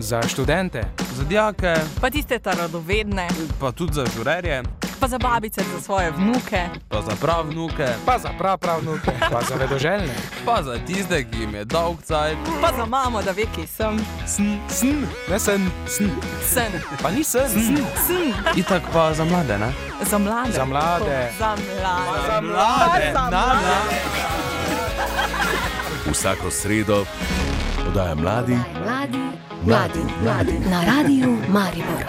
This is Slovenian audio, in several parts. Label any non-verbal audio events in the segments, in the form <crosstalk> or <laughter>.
Za študente, za dijake, pa tiste ta radovedne, pa tudi za žurerje, pa za babice, za svoje vnuke, pa za pravnuke, pa za prav pravnuke, pa za vedoželjne, pa za tiste, ki jim je dolg cajt, pa za mamo, da ve, ki sem. Sn, sn, ne sen, sn. Sen. Pa ni sen, sn. sn. Itak pa za mlade, ne? Za mlade. Za mlade. Za mlade. Za mlade. Za mlade. <laughs> Vsako sredo podaja mladi, mladi, mladi, mladi na radiju Maribor.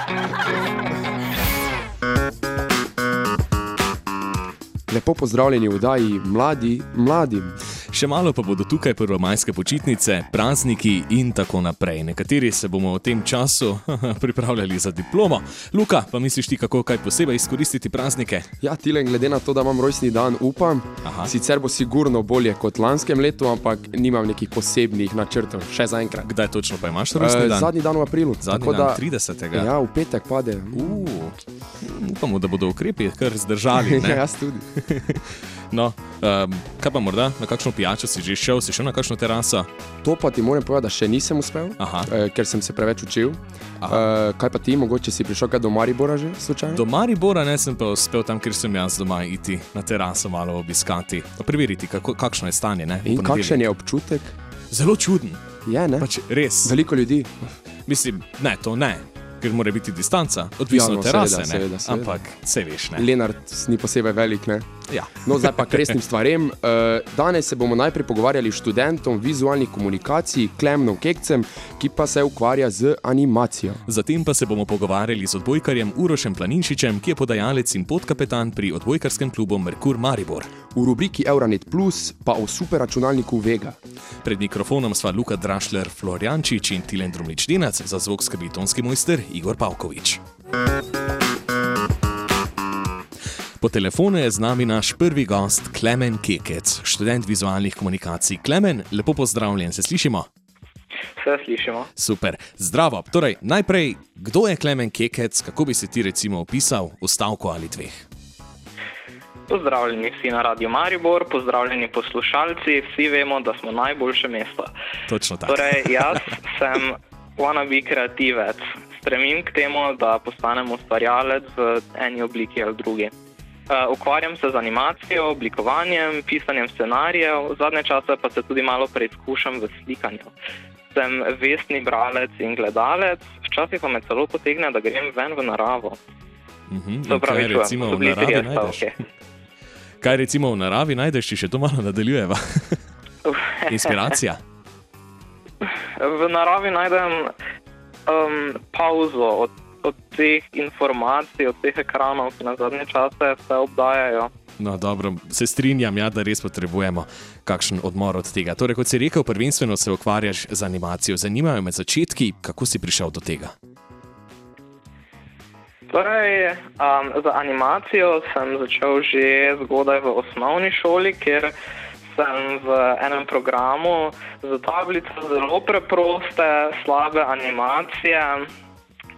Lepo pozdravljeni v oddaji Mladi, mladim. Še malo pa bodo tukaj prvomajske počitnice, prazniki in tako naprej. Nekateri se bomo v tem času <laughs> pripravljali za diplomo. Luka, pa misliš ti, kako kaj posebej izkoristiti praznike? Ja, Tilen, glede na to, da imam rojstni dan, upam. Aha. Sicer bo sigurno bolje kot lanskem letu, ampak nimam nekih posebnih načrtov, še za enkrat. Kdaj točno pa imaš rojstni dan? Uh, zadnji dan v aprilu. Zadnji dan, da, 30. Ja, v petek pade. Uh, upamo, da bodo ukrepi kar zdržali. <laughs> ja, jaz tudi. <laughs> No, um, kaj pa morda, na kakšno pijačo si že šel, si šel na kakšno teraso? To pa ti moram povedati, da še nisem uspel, uh, ker sem se preveč učil. Uh, kaj pa ti, mogoče si prišel do Maribora že slučajno? Do Maribora ne sem pa uspel tam, ker sem jaz doma iti na teraso malo obiskati, preveriti, kako, kakšno je stanje. Ne, In kakšen je občutek? Zelo čuden. Je, ne? Pač res. Veliko ljudi. Mislim, ne, to ne ker mora biti distanca, odvisno ja, no, od terase. Seveda, seveda, seveda. Ampak vse veš. Ne? Lenart ni posebej velik. Ne? Ja. No, zdaj pa k resnim stvarem. Uh, danes se bomo najprej pogovarjali s študentom vizualnih komunikacij, Klemnom Kekcem, ki pa se ukvarja z animacijo. Zatem pa se bomo pogovarjali z odbojkarjem Urošem Planinšičem, ki je podajalec in podkapetan pri odbojkarskem klubu Merkur Maribor. V rubriki Euronet Plus pa o superračunalniku Vega. Pred mikrofonom sva Luka Drašler, Floriančič in Tilen Drumlič Dinac, za zvok skrbi tonski mojster Igor Pavkovič. Po telefonu je z nami naš prvi gost, Klemen Kekec, študent vizualnih komunikacij. Klemen, lepo pozdravljen, se slišimo? Se slišimo. Super, zdravo. Torej, najprej, kdo je Klemen Kekec, kako bi se ti recimo opisal v stavku ali dveh? Pozdravljeni vsi na Radio Maribor, pozdravljeni poslušalci, vsi vemo, da smo najboljše mesto. Točno tako. Torej, <laughs> jaz sem wannabe kreativec. Stremim k temu, da postanem ustvarjalec v eni obliki ali drugi. Uh, ukvarjam se z animacijo, oblikovanjem, pisanjem scenarijev, zadnje čase pa se tudi malo preizkušam v slikanju. Sem vestni bralec in gledalec, včasih pa me celo potegne, da grem ven v naravo. Uh -huh. pravi, recimo, v naravi najdeš? <laughs> kaj recimo v naravi najdeš, če še to malo nadaljujeva? <laughs> Inspiracija. V naravi najdem um, pauzo od od teh informacij, od teh ekranov, ki na zadnje čase vse obdajajo. No, dobro, se strinjam, ja, da res potrebujemo kakšen odmor od tega. Torej, kot si rekel, prvenstveno se ukvarjaš z animacijo. Zanimajo me začetki, kako si prišel do tega. Torej, um, za animacijo sem začel že zgodaj v osnovni šoli, ker sem v enem programu za tablico zelo preproste, slabe animacije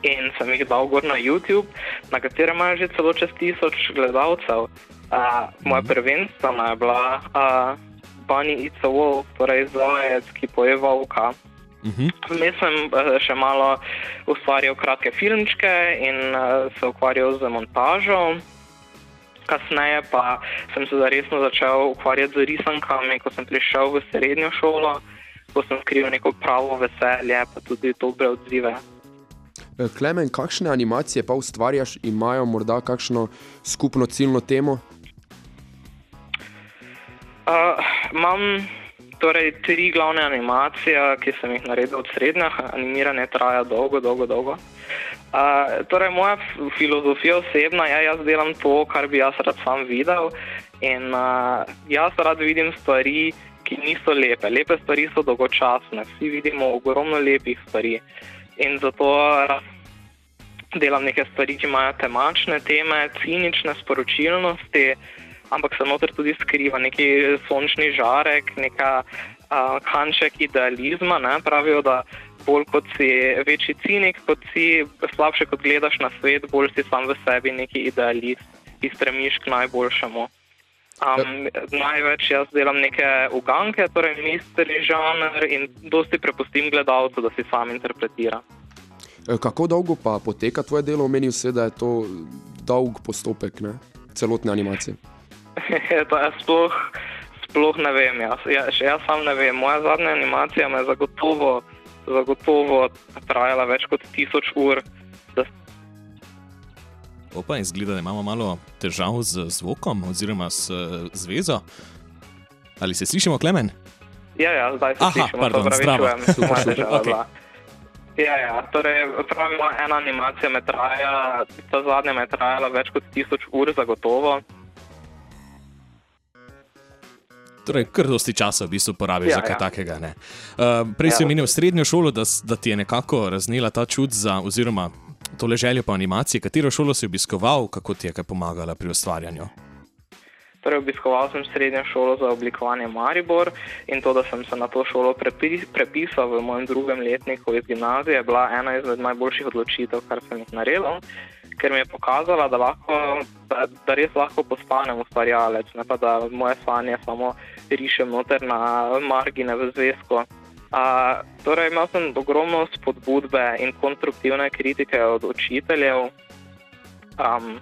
in sem jih dal gor na YouTube, na katerem ima že celo čez tisoč gledalcev. Uh, moja mhm. prvenstva je bila uh, Bunny It's a Wolf, torej zajec, ki poje volka. Mhm. Vmes sem uh, še malo ustvarjal kratke filmčke in uh, se ukvarjal z montažo. Kasneje pa sem se resno začel ukvarjati z risankami, ko sem prišel v srednjo šolo, ko sem skril neko pravo veselje, pa tudi dobre odzive. Eh, Klemen, kakšne animacije pa ustvarjaš, imajo morda kakšno skupno ciljno temo? Imam uh, torej tri glavne animacije, ki sem jih naredil od srednja. Animiranje traja dolgo, dolgo, dolgo. Uh, torej, moja filozofija osebna je, da jaz delam to, kar bi jaz rad sam videl. In uh, jaz rad vidim stvari, ki niso lepe. Lepe stvari so dolgočasne. Vsi vidimo ogromno lepih stvari. In zato delam nekaj stvari, ki imajo temačne teme, cinične sporočilnosti, ampak se noter tudi skriva neki sončni žarek, neka uh, kanček idealizma. Ne? Pravijo, da bolj kot si večji cinik, kot si slabše, kot gledaš na svet, bolj si sam v sebi neki idealist, ki stremiš k najboljšemu. Um, največ jaz delam neke uganke, torej misteri žanr in dosti prepustim gledalcu, da si sam interpretira. Eh, Kako dolgo pa poteka tvoje delo? Omenil si, da je to dolg postopek, ne? celotne animacije. <laughs> to jaz sploh, sploh ne vem. Jaz, ja, še jaz sam ne vem. Moja zadnja animacija me je zagotovo, zagotovo trajala več kot tisoč ur. Da, Opa, izgleda, da imamo malo težav z zvokom oziroma s zvezo. Ali se slišimo, Klemen? ja, ja, zdaj se Aha, slišimo, pardon, zdravo. <laughs> Super, okej. bila. Ja, ja, torej, pravim, moja ena animacija me traja, ta zadnja me je trajala več kot tisoč ur, zagotovo. Torej, kar dosti časa v bistvu porabiš Ja, za kaj ja. takega. ne. Uh, prej si Ja. omenil srednjo šolo, da, da ti je nekako raznila ta čut za, oziroma tole željo po animaciji. Katero šolo si obiskoval, kako ti je kaj pomagala pri ustvarjanju? Torej, obiskoval sem srednjo šolo za oblikovanje Maribor in to, da sem se na to šolo prepi- prepisal v mojem drugem letniku iz gimnazije, je bila ena izmed najboljših odločitev, kar sem jih naredil, ker mi je pokazala, da, lahko, da, da res lahko postanem ustvarjalec, ne pa da moje sanje samo rišem noter na margine v zvezku. Uh, torej, imel sem ogromno spodbudbe in konstruktivne kritike od učiteljev. Um,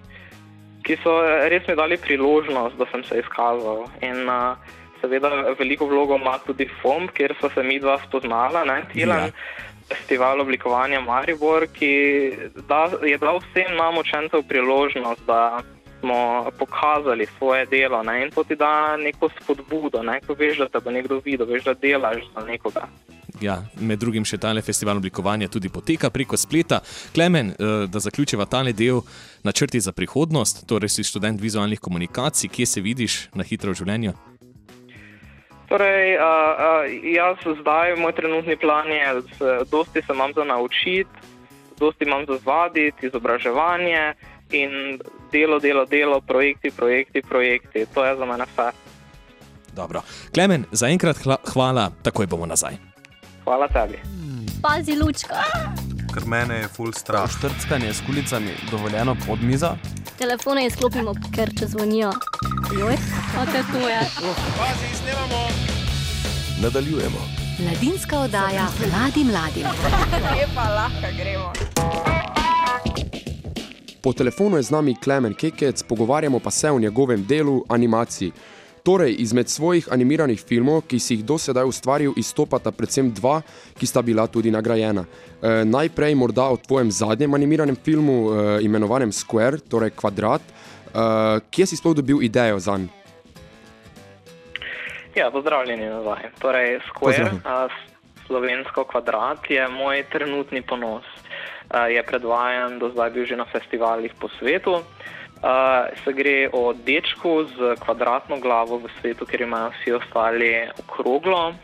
ki so res mi dali priložnost, da sem se izkazal. In uh, seveda veliko vlogo ima tudi FOM, kjer so se mi dva spoznala, ne Tilan. Ja. Festival oblikovanja Maribor, ki da, je dal vsem nam učencem priložnost, da smo pokazali svoje delo ne? in to ti da neko spodbudo, ne? ko veš, da te bo nekdo videl, veš, da delaš za nekoga. Ja, med drugim še tale festival oblikovanja tudi poteka preko spleta. Klemen, eh, da zaključiva tale del načrti za prihodnost, torej si študent vizualnih komunikacij, kje se vidiš na hitro v življenju? Torej, uh, uh, jaz zdaj, moj trenutni plan je, da se, dosti se imam za naučiti, dosti imam za zvaditi, izobraževanje in delo, delo, delo, projekti, projekti, projekti. To je za mene vse. Dobro. Klemen, zaenkrat hvala, takoj bomo nazaj. Hvala tebi. Pazi, lučka. Ker mene je full strah. Štrckanje s kulicami dovoljeno pod mizo. Telefone izklopimo, ker če zvonijo. Joj, te to je. Nadaljujemo. Mladinska oddaja mladim mladim. Lepa, <laughs> lahko gremo. Po telefonu je z nami Klemen Kekec, pogovarjamo pa se o njegovem delu animaciji. Torej, izmed svojih animiranih filmov, ki si jih do sedaj ustvaril, izstopata predvsem dva, ki sta bila tudi nagrajena. E, najprej morda o tvojem zadnjem animiranem filmu, e, imenovanem Square, torej Kvadrat. E, kje si sploh dobil idejo za njega? Ja, pozdravljeni nazaj. Torej, Square, a, slovensko kvadrat, je moj trenutni ponos. Je predvajan do zdaj bil že na festivalih po svetu. A, Se gre o dečku z kvadratno glavo v svetu, ker imajo vsi ostali okroglo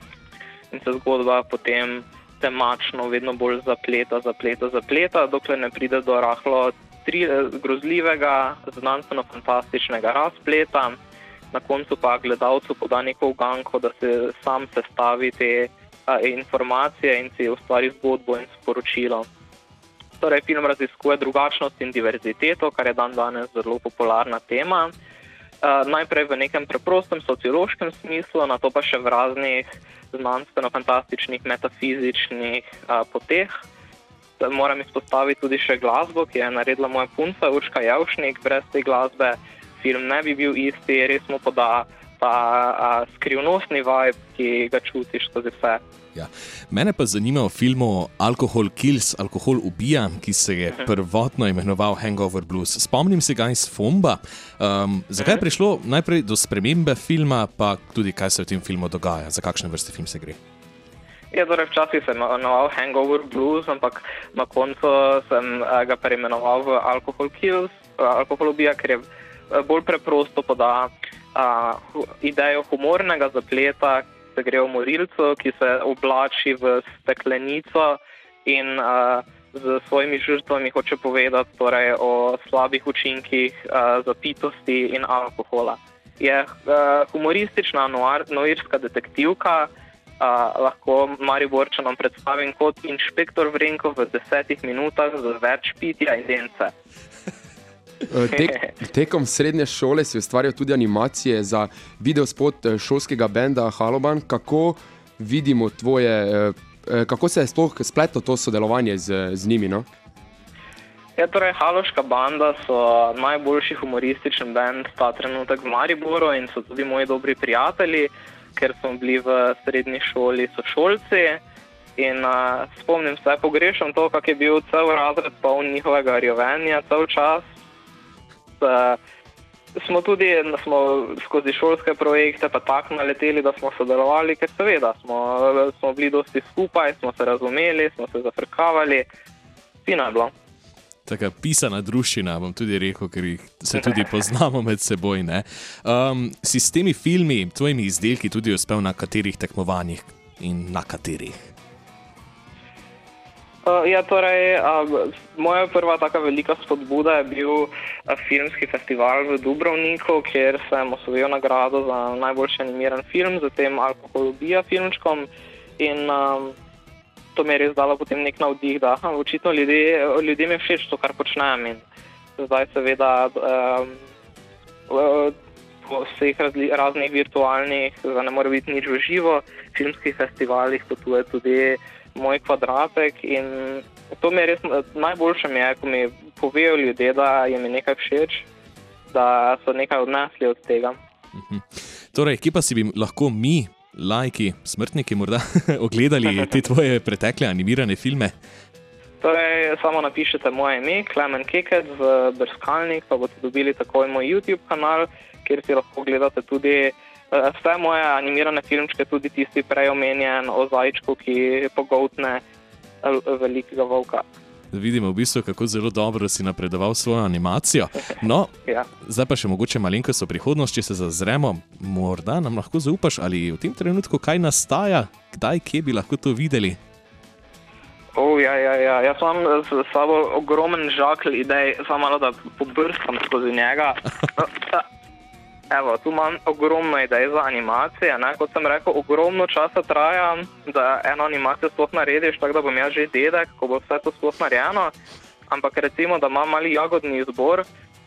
in se zgodba potem temačno vedno bolj zapleta, zapleta, zapleta, dokler ne pride do rahlo tri, eh, grozljivega, znanstveno-fantastičnega razpleta. Na koncu pa gledalcu poda neko uganko, da se sam sestavi te a, informacije in si ustvari zgodbo in sporočilo. Torej, film raziskuje drugačnost in diverziteto, kar je dan danes zelo popularna tema. Uh, najprej v nekem preprostem sociološkem smislu, na to pa še v raznih znanstveno-fantastičnih, metafizičnih uh, poteh. Moram izpostaviti tudi še glasbo, ki je naredila moja punca Urška Javšnik. Brez te glasbe film ne bi bil isti, res mu poda ta uh, skrivnostni vibe, ki ga čutiš skozi vse. Ja. Mene pa zanima o filmu Alcohol Kills, Alkohol ubija, ki se je prvotno imenoval Hangover Blues. Spomnim se ga iz Fomba. Um, zakaj je prišlo najprej do spremembe filma, pa tudi kaj se v tem filmu dogaja, za kakšne vrste film se gre? Ja, torej včasih sem imenoval Hangover Blues, ampak na koncu sem ga preimenoval v Alcohol Kills, Alkohol ubija, ker je bolj preprosto poda hu- idejo humornega zapleta, se gre o morilcu, ki se oblači v steklenico in uh, z svojimi žrtvami hoče povedati torej, o slabih učinkih uh, zapitosti in alkohola. Je uh, humoristična noir, noirska detektivka, Uh, lahko Mariborčanom predstavim kot inšpektor Vrenko v desetih minutah z več pitja in dence. E, Tek, tekom srednje šole si ustvarjal tudi animacije za videospot eh, šolskega benda Haloban. Kako vidimo tvoje eh, eh, kako se je sploh spletlo to sodelovanje z, z njimi? No? Ja, torej, Haloška banda so najboljši humoristični bend ta trenutek v Mariboru in so tudi moji dobri prijatelji, ker smo bili v srednji šoli sošolci. In uh, spomnim se, pogrešam to, kako je bil cel razred poln njihovega rjovenja, cel čas. Uh, smo tudi smo skozi šolske projekte pa tako naleteli, da smo sodelovali, ker seveda smo, smo bili dosti skupaj, smo se razumeli, smo se zafrkavali, fino je bilo. Taka pisana družina, bom tudi rekel, ker se tudi <laughs> poznamo med seboj. Um, si s temi filmi, tvojimi izdelki, tudi uspel na katerih tekmovanjih in na katerih? Uh, ja, torej, uh, moja prva tako velika spodbuda je bil uh, filmski festival v Dubrovniku, kjer sem osvojil nagrado za najboljši animiran film, zatem Alkoholobija filmčkom. In um, to mi je res dalo potem nek navdih, da ha, očitno ljudje, ljudem je všeč to, kar počnem. In zdaj, seveda, um, po vseh razli, raznih virtualnih, da ne more biti nič v živo, filmskih festivalih potuje tudi moj kvadratek. In to mi je res najboljše, mi je, ko mi povejo ljudje, da jim je nekaj všeč, da so nekaj odnesli od tega. Mhm. Torej, kje pa si bi lahko mi, lajki, smrtniki, morda <laughs> ogledali te tvoje pretekle animirane filme? Torej, samo napišite moje ime, Klemen Keket, v brskalnik, pa boste dobili takoj moj YouTube kanal, kjer si lahko gledate tudi. Eh, vse moje animirane filmčke, tudi tisti prej omenjen o zajčku, ki pogotne eh, velikega volka. Vidimo, v bistvu, kako zelo dobro si napredoval svojo animacijo. No, <laughs> ja. Zdaj pa še mogoče malenkost o prihodnosti, če se zazremo. Morda nam lahko zaupaš, ali v tem trenutku kaj nastaja, kdaj, kje bi lahko to videli. Oh, ja, ja, ja. Jaz imam s sabo ogromen žakelj idej, samo malo da pobrskam skozi njega. <laughs> Evo, tu imam ogromno idej za animacije. Ne? Kot sem rekel, ogromno časa traja, da eno animacijo sploh narediš, tako da bom jaz že dedek, ko bo vse to sploh narejeno. Ampak recimo, da imam mali jagodni izbor,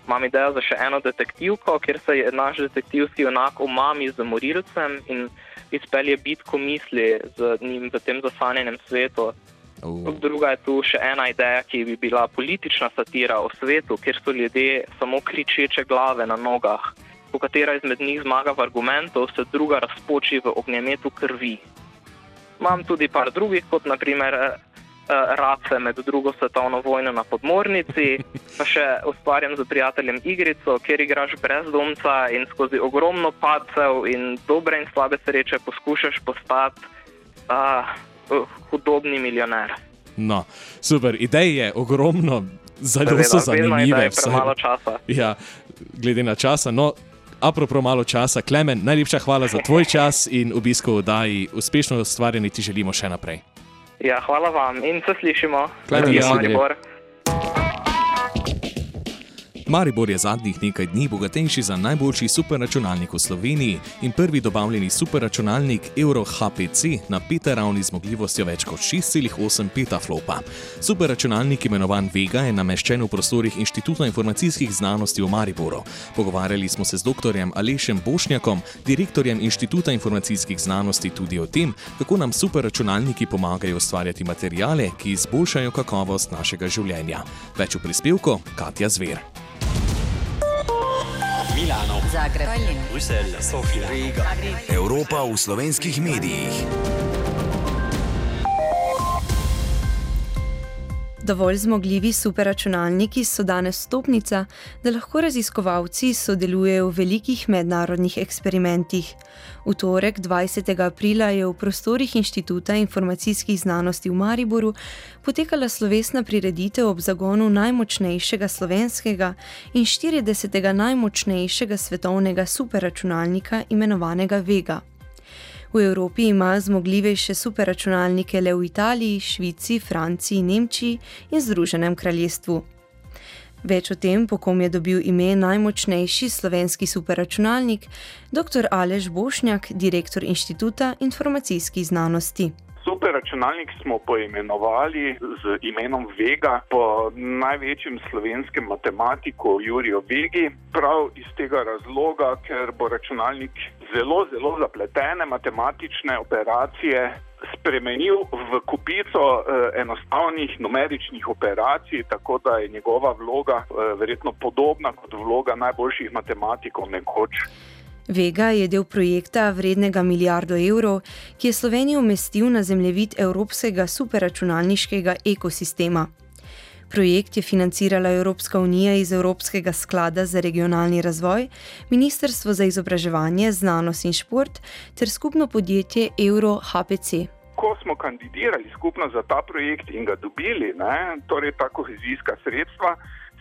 imam idejo za še eno detektivko, kjer se je naš detektivski enak omami z morilcem in izpelje bitko misli z njim v tem zasanjenem svetu. Uh. Druga je tu še ena ideja, ki bi bila politična satira o svetu, kjer so ljudje samo kričeče glave na nogah po katera izmed njih zmaga v argumentu, se druga razpoči v ognjemetu krvi. Imam tudi par drugih, kot naprimer eh, eh, race med drugo svetovno vojno na podmornici, pa še ustvarjam z prijateljem igrico, kjer igraš brezdomca in skozi ogromno padcev in dobre in slabe sreče poskušaš postati uh, hudobni milijoner. No, super, idej je ogromno, zelo so zanimive. Ja, glede na čas. No, Apropo malo časa, Klemen, najlepša hvala za tvoj čas in obisk v oddaji. Uspešno ustvarjanje ti želimo še naprej. Ja, hvala vam in se slišimo. Klemen, ja, Maribor. Maribor je zadnjih nekaj dni bogatejši za najboljši superračunalnik v Sloveniji in prvi dobavljeni superračunalnik Euro HPC na peta ravni zmogljivostjo več kot 6,8 petaflopa. Superračunalnik imenovan Vega je nameščen v prostorih Inštituta informacijskih znanosti v Mariboru. Pogovarjali smo se z dr. Alešem Bošnjakom, direktorjem Inštituta informacijskih znanosti, tudi o tem, kako nam superračunalniki pomagajo ustvarjati materijale, ki izboljšajo kakovost našega življenja. Več v prispevku Katja Zver. Milano, Zagreb, Bruselj, Sofija, Riga. Evropa v slovenskih medijih. Dovolj zmogljivi superračunalniki so danes stopnica, da lahko raziskovalci sodelujejo v velikih mednarodnih eksperimentih. V torek 20. aprila je v prostorih Inštituta informacijskih znanosti v Mariboru potekala slovesna prireditev ob zagonu najmočnejšega slovenskega in 40. najmočnejšega svetovnega superračunalnika imenovanega Vega. V Evropi ima zmogljivejše superračunalnike le v Italiji, Švici, Franciji, Nemčiji in Združenem kraljestvu. Več o tem, po kom je dobil ime najmočnejši slovenski superračunalnik, dr. Aleš Bošnjak, direktor Inštituta informacijskih znanosti. Superračunalnik smo poimenovali z imenom Vega po največjem slovenskem matematiku Juriju Vegi. Prav iz tega razloga, ker bo računalnik zelo, zelo zapletene matematične operacije spremenil v kupico eh, enostavnih numeričnih operacij, tako da je njegova vloga eh, verjetno podobna kot vloga najboljših matematikov nekoč. Vega je del projekta vrednega milijardo evrov, ki je Slovenijo umestil na zemljevid evropskega superračunalniškega ekosistema. Projekt je financirala Evropska unija iz Evropskega sklada za regionalni razvoj, Ministrstvo za izobraževanje, znanost in šport ter skupno podjetje Euro HPC. Ko smo kandidirali skupno za ta projekt in ga dobili, ne, torej ta kohezijska sredstva,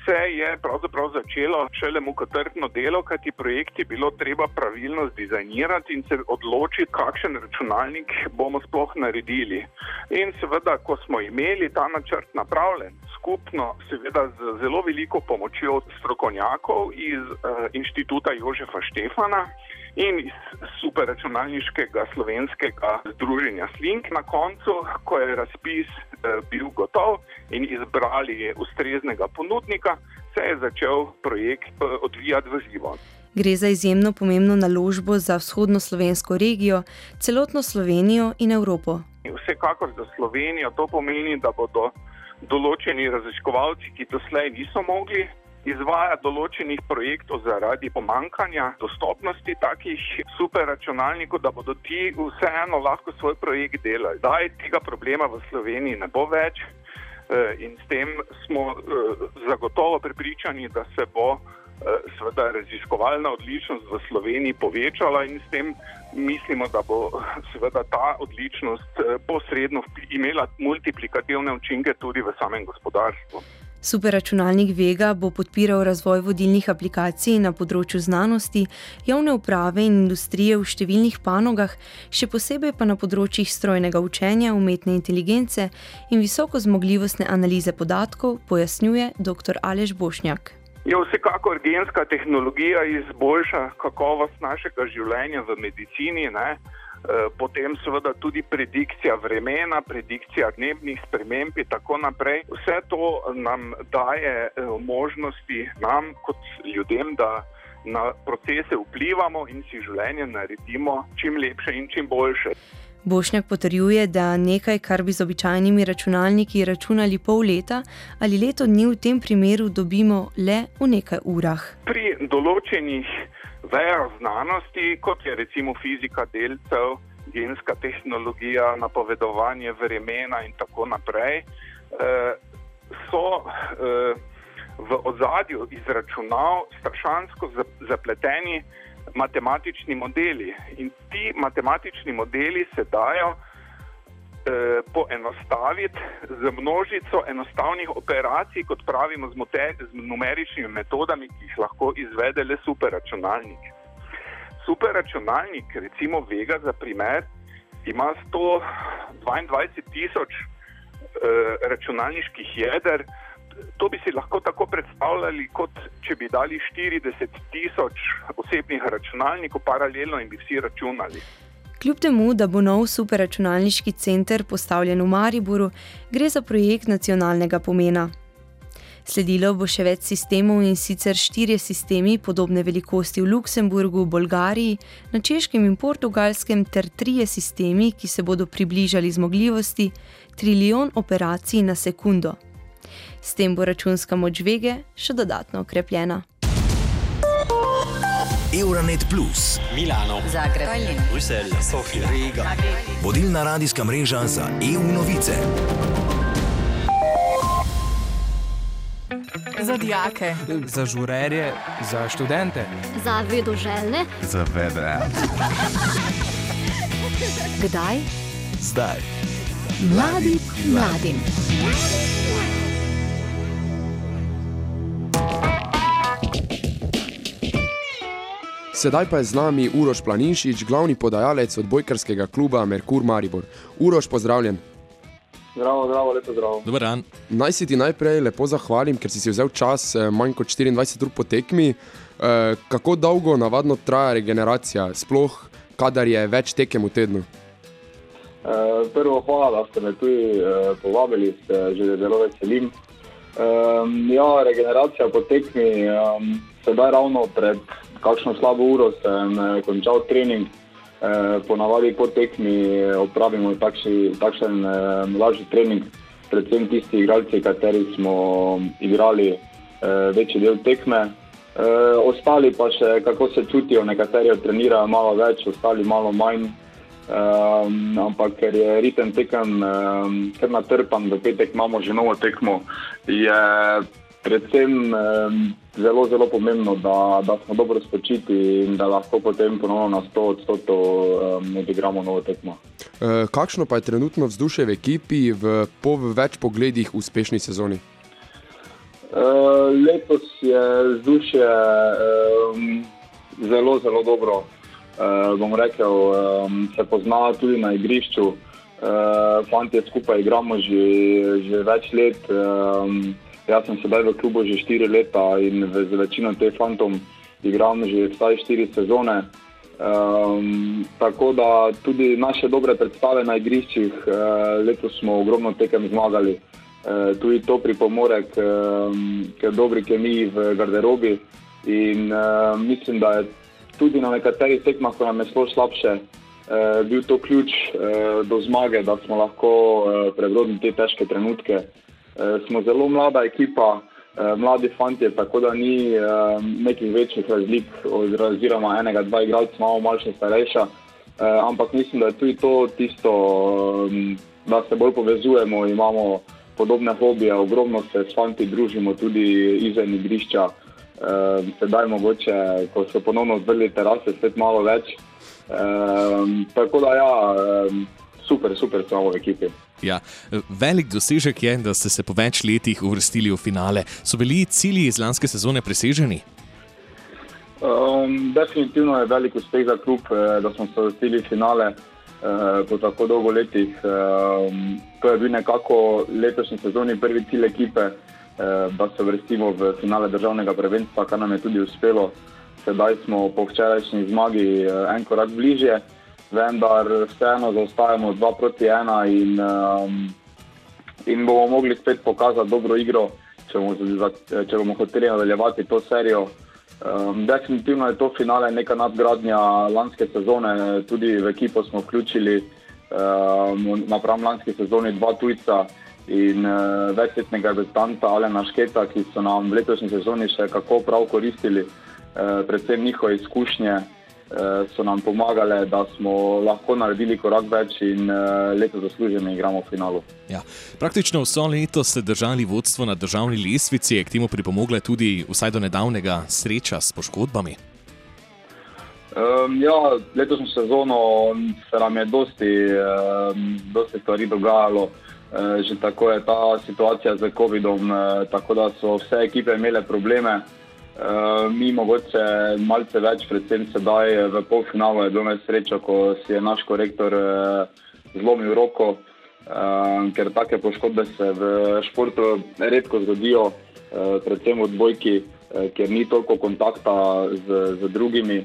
se je pravzaprav začelo šele mukotrpno delo, kajti projekt je bilo treba pravilno zdizajnirati in se odločiti, kakšen računalnik bomo sploh naredili. In seveda, ko smo imeli ta načrt napravljen, skupno, seveda z zelo veliko pomočjo strokovnjakov iz uh, inštituta Jožefa Štefana in iz superračunalniškega slovenskega združenja Slink na koncu, ko je razpis uh, bil gotov in izbrali ustreznega ponudnika, se je začel projekt uh, odvijati v živo. Gre za izjemno pomembno naložbo za vzhodno slovensko regijo, celotno Slovenijo in Evropo. Vsekakor za Slovenijo to pomeni, da bodo določeni raziskovalci, ki doslej niso mogli izvajati določenih projektov zaradi pomankanja dostopnosti takih superračunalnikov, da bodo ti vseeno lahko svoj projekt delali. Zdaj tega problema v Sloveniji ne bo več eh, in s tem smo eh, zagotovo prepričani, da se bo eh, seveda raziskovalna odličnost v Sloveniji povečala in s tem mislimo, da bo seveda ta odličnost posredno imela multiplikativne učinke tudi v samem gospodarstvu. Superračunalnik Vega bo podpiral razvoj vodilnih aplikacij na področju znanosti, javne uprave in industrije v številnih panogah, še posebej pa na področjih strojnega učenja, umetne inteligence in visoko zmogljivostne analize podatkov, pojasnjuje dr. Alež Bošnjak. Je vsekakor genska tehnologija izboljša kakovost našega življenja v medicini. Ne? Eh, potem seveda tudi predikcija vremena, predikcija dnevnih sprememb in tako naprej. Vse to nam daje eh, možnosti nam kot ljudem, da na procese vplivamo in si življenje naredimo čim lepše in čim boljše. Bošnjak potrjuje, da nekaj, kar bi z običajnimi računalniki računali pol leta ali leto dni, v tem primeru dobimo le v nekaj urah. Pri določenih vejah znanosti, kot je recimo fizika delcev, genska tehnologija, napovedovanje vremena in tako naprej, eh, so eh, v ozadju izračunav strašansko zapleteni matematični modeli. In ti matematični modeli se dajo poenostaviti z množico enostavnih operacij, kot pravimo, z, mote, z numeričnimi metodami, ki jih lahko izvede le superračunalnik. Superračunalnik, recimo Vega, za primer, ima 122 tisoč eh, računalniških jeder. To bi si lahko tako predstavljali, kot če bi dali 40 tisoč osebnih računalnikov paralelno in bi vsi računali. Kljub temu, da bo nov superračunalniški center postavljen v Mariboru, gre za projekt nacionalnega pomena. Sledilo bo še več sistemov in sicer štirje sistemi podobne velikosti v Luksemburgu, Bolgariji, na Češkem in Portugalskem ter trije sistemi, ki se bodo približali zmogljivosti trilijon operacij na sekundo. S tem bo računska moč vege še dodatno okrepljena. Euronet Plus, Milano, Zagreb, Bruselj, Sofija, Riga. Vodilna radijska mreža za EU novice. Za dijake, za žurerje, za študente, za vedoželjne, za vedre. Kdaj? Zdaj. Mladi, mladim. Sedaj pa je z nami Uroš Planinšič, glavni podajalec odbojkarskega kluba Merkur Maribor. Uroš, pozdravljen. Zdravo, zdravo, lepo zdravo. Dobar dan. Naj si ti najprej lepo zahvalim, ker si si vzel čas eh, manj kot 24 ur po tekmi. Eh, kako dolgo navadno traja regeneracija, sploh kadar je več tekem v tednu? Eh, prvo, hvala, da ste me tu povabili, se že zelo veselim. Ja, regeneracija po tekmi, sedaj ravno pred kakšno slabo uro sem končal trening Ponavadi po tekmi opravimo takši, takšen lažji trening, predvsem tisti igralci, kateri smo igrali večji del tekme. Ostali pa še kako se čutijo, nekateri trenirajo malo več, ostali malo manj. Um, ampak ker je ritem tekem um, kar natrpan, v petek imamo že novo tekmo, je predvsem um, zelo, zelo pomembno, da, da smo dobro spočiti in da lahko potem ponovno na 100 odstotkov um, odigramo novo tekmo. E, kakšno pa je trenutno vzdušje v ekipi v po več pogledih uspešni sezoni? Uh, letos je vzdušje um, zelo, zelo dobro uh, bom rekel, um, se pozna tudi na igrišču. Uh, Fantje skupaj igramo že, že več let. Jaz sem sedaj v klubu že štiri leta in z večino teh fantov igram že vsaj štiri sezone. Um, tako da tudi naše dobre predstave na igriščih, uh, letos smo ogromno tekem zmagali. Uh, tudi to pripomore k, um, k dobri kemiji v garderobi. In uh, mislim, da je tudi na nekaterih tekmah, ko nam je šlo slabše, eh, bil to ključ eh, do zmage, da smo lahko eh, prebrodili te težke trenutke. Eh, smo zelo mlada ekipa, eh, mladi fanti, tako da ni eh, nekih večjih razlik, oziroma enega, dva igralca, malo malce starejša. Eh, ampak mislim, da je tudi to tisto, eh, da se bolj povezujemo, imamo podobne hobije, ogromno se s fanti družimo tudi izven igrišča. Sedaj, mogoče, ko so ponovno odprli terase, spet malo več. Tako da, ja, super, super, samo v ekipi. Ja, velik dosežek je, da ste se po več letih uvrstili v finale. So bili cilji iz lanske sezone preseženi? Um, definitivno je velik uspeh za klub, eh, da smo se uvrstili v finale uh, po tako dolgo letih. Um, to je bil nekako letošnji sezoni prvi cilj ekipe. Eh, da se vrstimo v finale državnega prvenstva, kar nam je tudi uspelo. Sedaj smo po včerajšnji zmagi eh, en korak bližje, vendar vseeno zaostajamo 2 proti 1 in, um, in bomo mogli spet pokazati dobro igro, če bomo, če bomo hoteli nadaljevati to serijo. Um, definitivno je to finale neka nadgradnja lanske sezone, tudi v ekipo smo vključili um, napram lanski sezoni dva tujca in uh, večletnega debitanta Alena Šketa, ki so nam v letošnji sezoni še kako prav koristili, uh, predvsem njihove izkušnje. So nam pomagali, da smo lahko naredili korak več in uh, letos zasluženo igramo v finalu. Ja. Praktično vso leto ste držali vodstvo na državni lestvici, je k temu pripomogla tudi vsaj do nedavnega sreča s poškodbami. Um, ja, letošnjo sezono se nam je dosti, um, dosti stvari dogajalo. Eh, že tako je ta situacija z COVID-om, eh, tako da so vse ekipe imele probleme. Eh, mi mogoče malce več, predvsem sedaj v polfinalu je bilo nesreča, ko si je naš korektor zlomil roko, ker take poškodbe se v športu redko zgodijo, predvsem v odbojki, ker ni toliko kontakta z, z drugimi.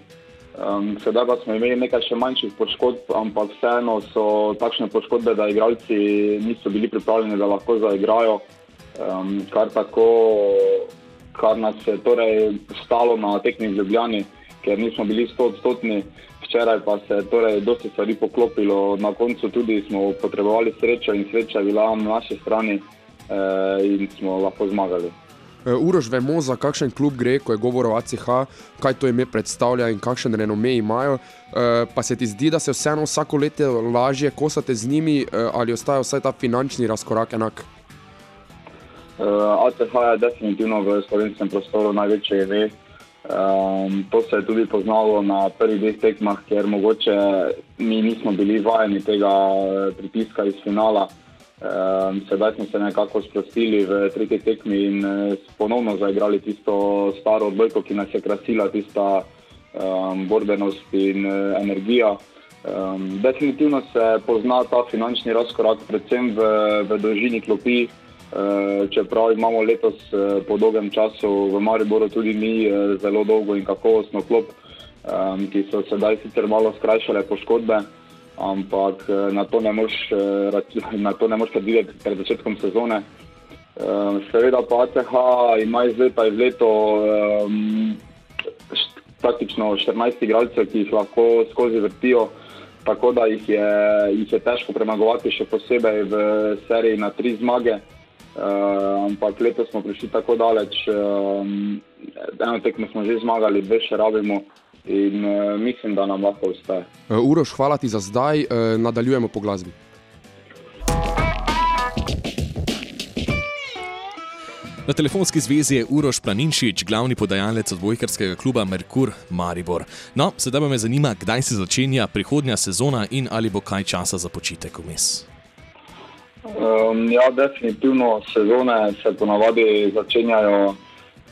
Um, sedaj pa smo imeli nekaj še manjših poškodb, ampak vseeno so takšne poškodbe, da igralci niso bili pripravljeni, da lahko zaigrajo. Um, kar, tako, kar nas je torej stalo na tekmi z Ljubljani, ker nismo bili 100-odstotni. Včeraj pa se je torej dosti stvari poklopilo, na koncu tudi smo potrebovali srečo in sreča je bila na naši strani eh, in smo lahko zmagali. Eh, Urož, vemo, za kakšen klub gre, ko je govor o ACH, kaj to ime predstavlja in kakšen renome imajo. Eh, pa se ti zdi, da se vseeno vsako leto lažje kosate z njimi eh, ali ostaja vsaj ta finančni razkorak enak? ACH je definitivno v slovenskem prostoru največje ime. Um, to se je tudi poznalo na prvih dveh tekmah, ker mogoče mi nismo bili vajeni tega pritiska iz finala. Um, sedaj smo se nekako sprostili v tretji tekmi in uh, ponovno zaigrali tisto staro odbojko, ki nas je krasila, tista um, borbenost in uh, energija. Um, definitivno se pozna ta finančni razkorak, predvsem v, v dolžini klopi. Uh, čeprav imamo letos uh, po dolgem času v Mariboru tudi mi uh, zelo dolgo in kakovostno klop, um, ki so sedaj sicer malo skrajšale poškodbe ampak eh, na to ne moreš <laughs> predvideti pred začetkom sezone. Uh, seveda pa ACH ima iz leta v leto um, praktično 14 igralcev, ki jih lahko skozi vrtijo. tako da jih je, jih je težko premagovati, še posebej v seriji na tri zmage. Uh, ampak letos smo prišli tako daleč, um, eno tekmo smo že zmagali, dve še rabimo in uh, mislim, da nam lahko uspe. Uh, Uroš, hvala ti za zdaj, uh, nadaljujemo po glasbi. Na telefonski zvezi je Uroš Planinšič, glavni podajalec odbojkarskega kluba Merkur Maribor. No, sedaj pa me zanima, kdaj se začenja prihodnja sezona in ali bo kaj časa za počitek vmes. Um, ja, definitivno sezone se ponavadi začenjajo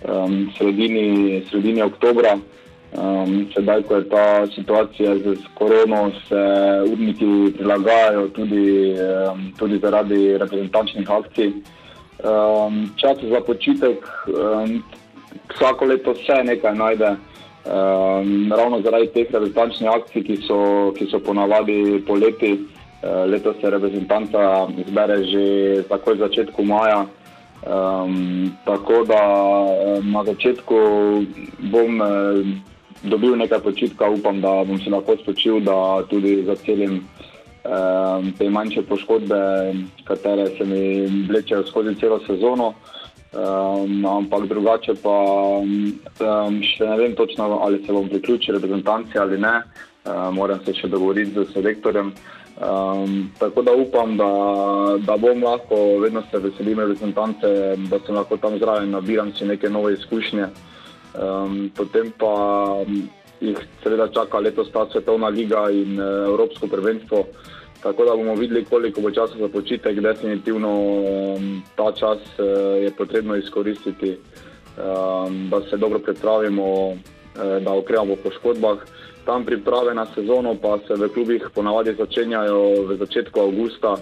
um, sredini, sredini oktobra. Um, sedaj, ko je ta situacija z korono, se urniki prilagajajo tudi, um, tudi zaradi reprezentančnih akcij. Um, čas za počitek, um, vsako leto se nekaj najde. Um, ravno zaradi teh reprezentančnih akcij, ki so, ki so ponavadi poleti, letos se reprezentanta zbere že takoj v začetku maja. Um, tako da na začetku bom eh, dobil nekaj počitka, upam, da bom se lahko spočil, da tudi za celim um, te manjše poškodbe, katere se mi vlečejo skozi celo sezono. Um, ampak drugače pa um, še ne vem točno, ali se bom priključil reprezentanci ali ne. Um, moram se še dogovoriti z selektorjem. Um, tako da upam, da, da bom lahko, vedno se veselim reprezentance, da sem lahko tam zraven, nabiram si neke nove izkušnje. Um, potem pa jih seveda čaka letos ta svetovna liga in uh, Evropsko prvenstvo. Tako da bomo videli, koliko bo časa za počitek. Definitivno um, ta čas uh, je potrebno izkoristiti, um, da se dobro pripravimo, uh, da okrevamo po poškodbah. Tam priprave na sezono pa se v klubih ponavadi začenjajo v začetku avgusta.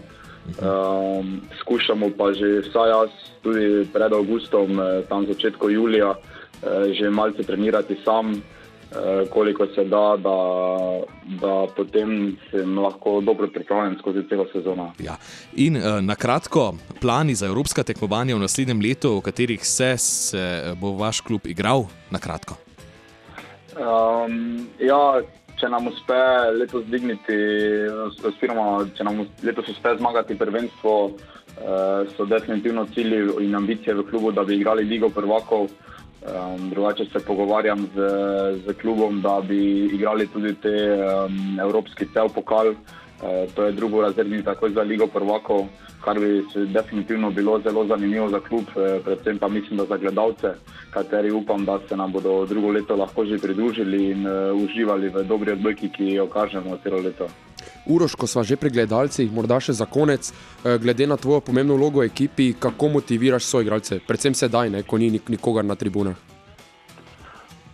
Um, skušamo pa že vsaj jaz, tudi pred avgustom, tam začetku julija, uh, že malce trenirati sam. Eh, koliko se da, da, da potem se lahko dobro pripravim skozi celo sezono. Ja. In na kratko, plani za evropska tekmovanja v naslednjem letu, v katerih se, se bo vaš klub igral, na kratko. Um, ja, če nam uspe letos dvigniti, oziroma če nam letos uspe zmagati prvenstvo, uh, so definitivno cilji in ambicije v klubu, da bi igrali Ligo prvakov. Um, drugače se pogovarjam z, z klubom, da bi igrali tudi te um, evropski cel pokal. Uh, to je drugo razredni tako za Ligo prvakov, kar bi definitivno bilo zelo zanimivo za klub, uh, predvsem pa mislim, da za gledalce, kateri upam, da se nam bodo drugo leto lahko že pridružili in uh, uživali v dobri odbojki, ki jo kažemo celo leto. Uroš, ko smo že pri gledalcih, morda še za konec, eh, glede na tvojo pomembno vlogo v ekipi, kako motiviraš svoje igralce, predvsem sedaj, ne, ko ni nikogar na tribunah?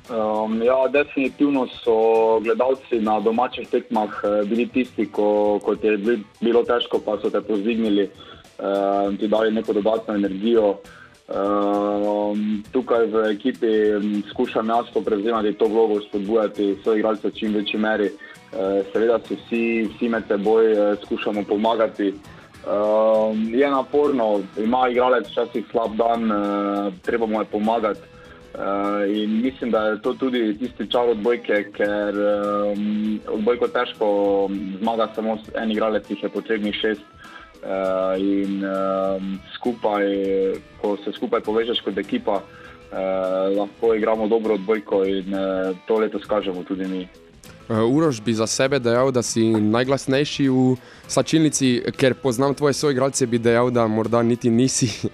Um, ja, definitivno so gledalci na domačih tekmah eh, bili tisti, ko, ko ti je bilo težko, pa so te pozdignili in um, ti dali neko dodatno energijo. Um, tukaj v ekipi skušam jaz prevzemati to vlogo, spodbujati svoje igralce v čim večji meri. Eh, seveda se vsi, vsi med seboj eh, skušamo pomagati. Uh, je naporno, ima igralec včasih slab dan, uh, treba mu je pomagati. Uh, in mislim, da je to tudi tisti čar odbojke, ker um, odbojko težko zmaga samo en igralec, ki je potrebnih šest. Uh, in uh, skupaj, ko se skupaj povežeš kot ekipa, uh, lahko igramo dobro odbojko in uh, to letos kažemo tudi mi. Urož bi za sebe dejal, da si najglasnejši v sačilnici, ker poznam tvoje soigralce, bi dejal, da morda niti nisi.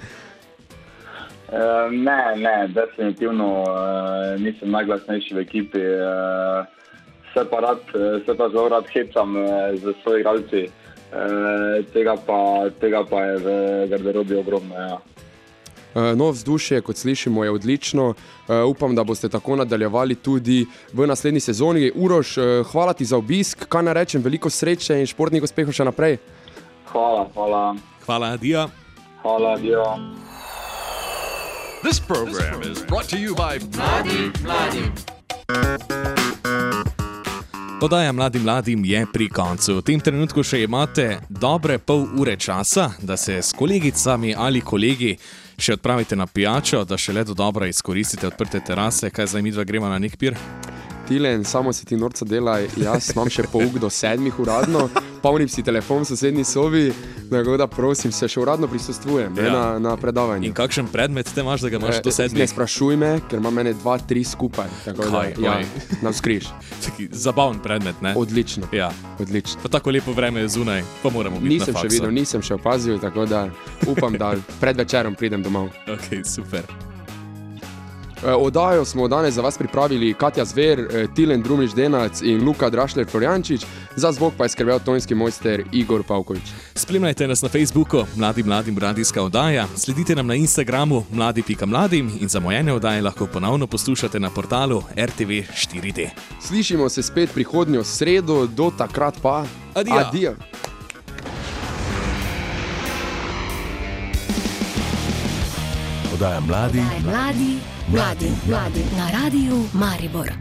Uh, ne, ne, definitivno uh, nisem najglasnejši v ekipi. Uh, se pa, rad, se pa zelo rad hecam uh, z soigralci, uh, tega, tega pa je v garderobi ogromno. Ja. Eh, no, vzdušje, kot slišimo, je odlično. Uh, upam, da boste tako nadaljevali tudi v naslednji sezoni. Uroš, hvala ti za obisk, kaj naj rečem, veliko sreče in športnih uspehov še naprej. Hvala, hvala. Hvala, Dio. Hvala, Dio. This program is brought to you by Mladi Mladi. Podaja mladim mladim je pri koncu. V tem trenutku še imate dobre pol ure časa, da se s kolegicami ali kolegi še odpravite na pijačo, da še le do dobro izkoristite odprte terase, kaj zdaj mi dva gremo na nek pir. Tilen, samo si ti norca delaj, jaz imam še pouk do sedmih uradno, polnim si telefon v sosednji sobi, tako da prosim, se še uradno prisostvujem ja. na, na predavanju. In kakšen predmet te imaš, da ga imaš Eh, do sedmih? Ne sprašuj me, ker ima mene dva, tri skupaj. Tako da, Kaj, ja, na skriž. <laughs> Zabaven predmet, ne? Odlično. Ja. Odlično. Pa tako lepo vreme je zunaj, pa moramo biti Nisem še videl, nisem še opazil, tako da upam, da pred večerom pridem domov. <laughs> Ok, super. Eh, Oddajo smo danes za vas pripravili Katja Zver, eh, Tilen Drumič Denac in Luka Drašler Florjančič, za zvok pa je skrbel tonski mojster Igor Pavkovič. Spremljajte nas na Facebooku, Mladim Mladim Radijska oddaja, sledite nam na Instagramu mladi.mladim in zamojene oddaje lahko ponovno poslušate na portalu RTV 4D. Slišimo se spet prihodnjo sredo, do takrat pa. Adijo. Adijo. Oddaja mladi, Mladi, mladi, mladi na radiju Maribor.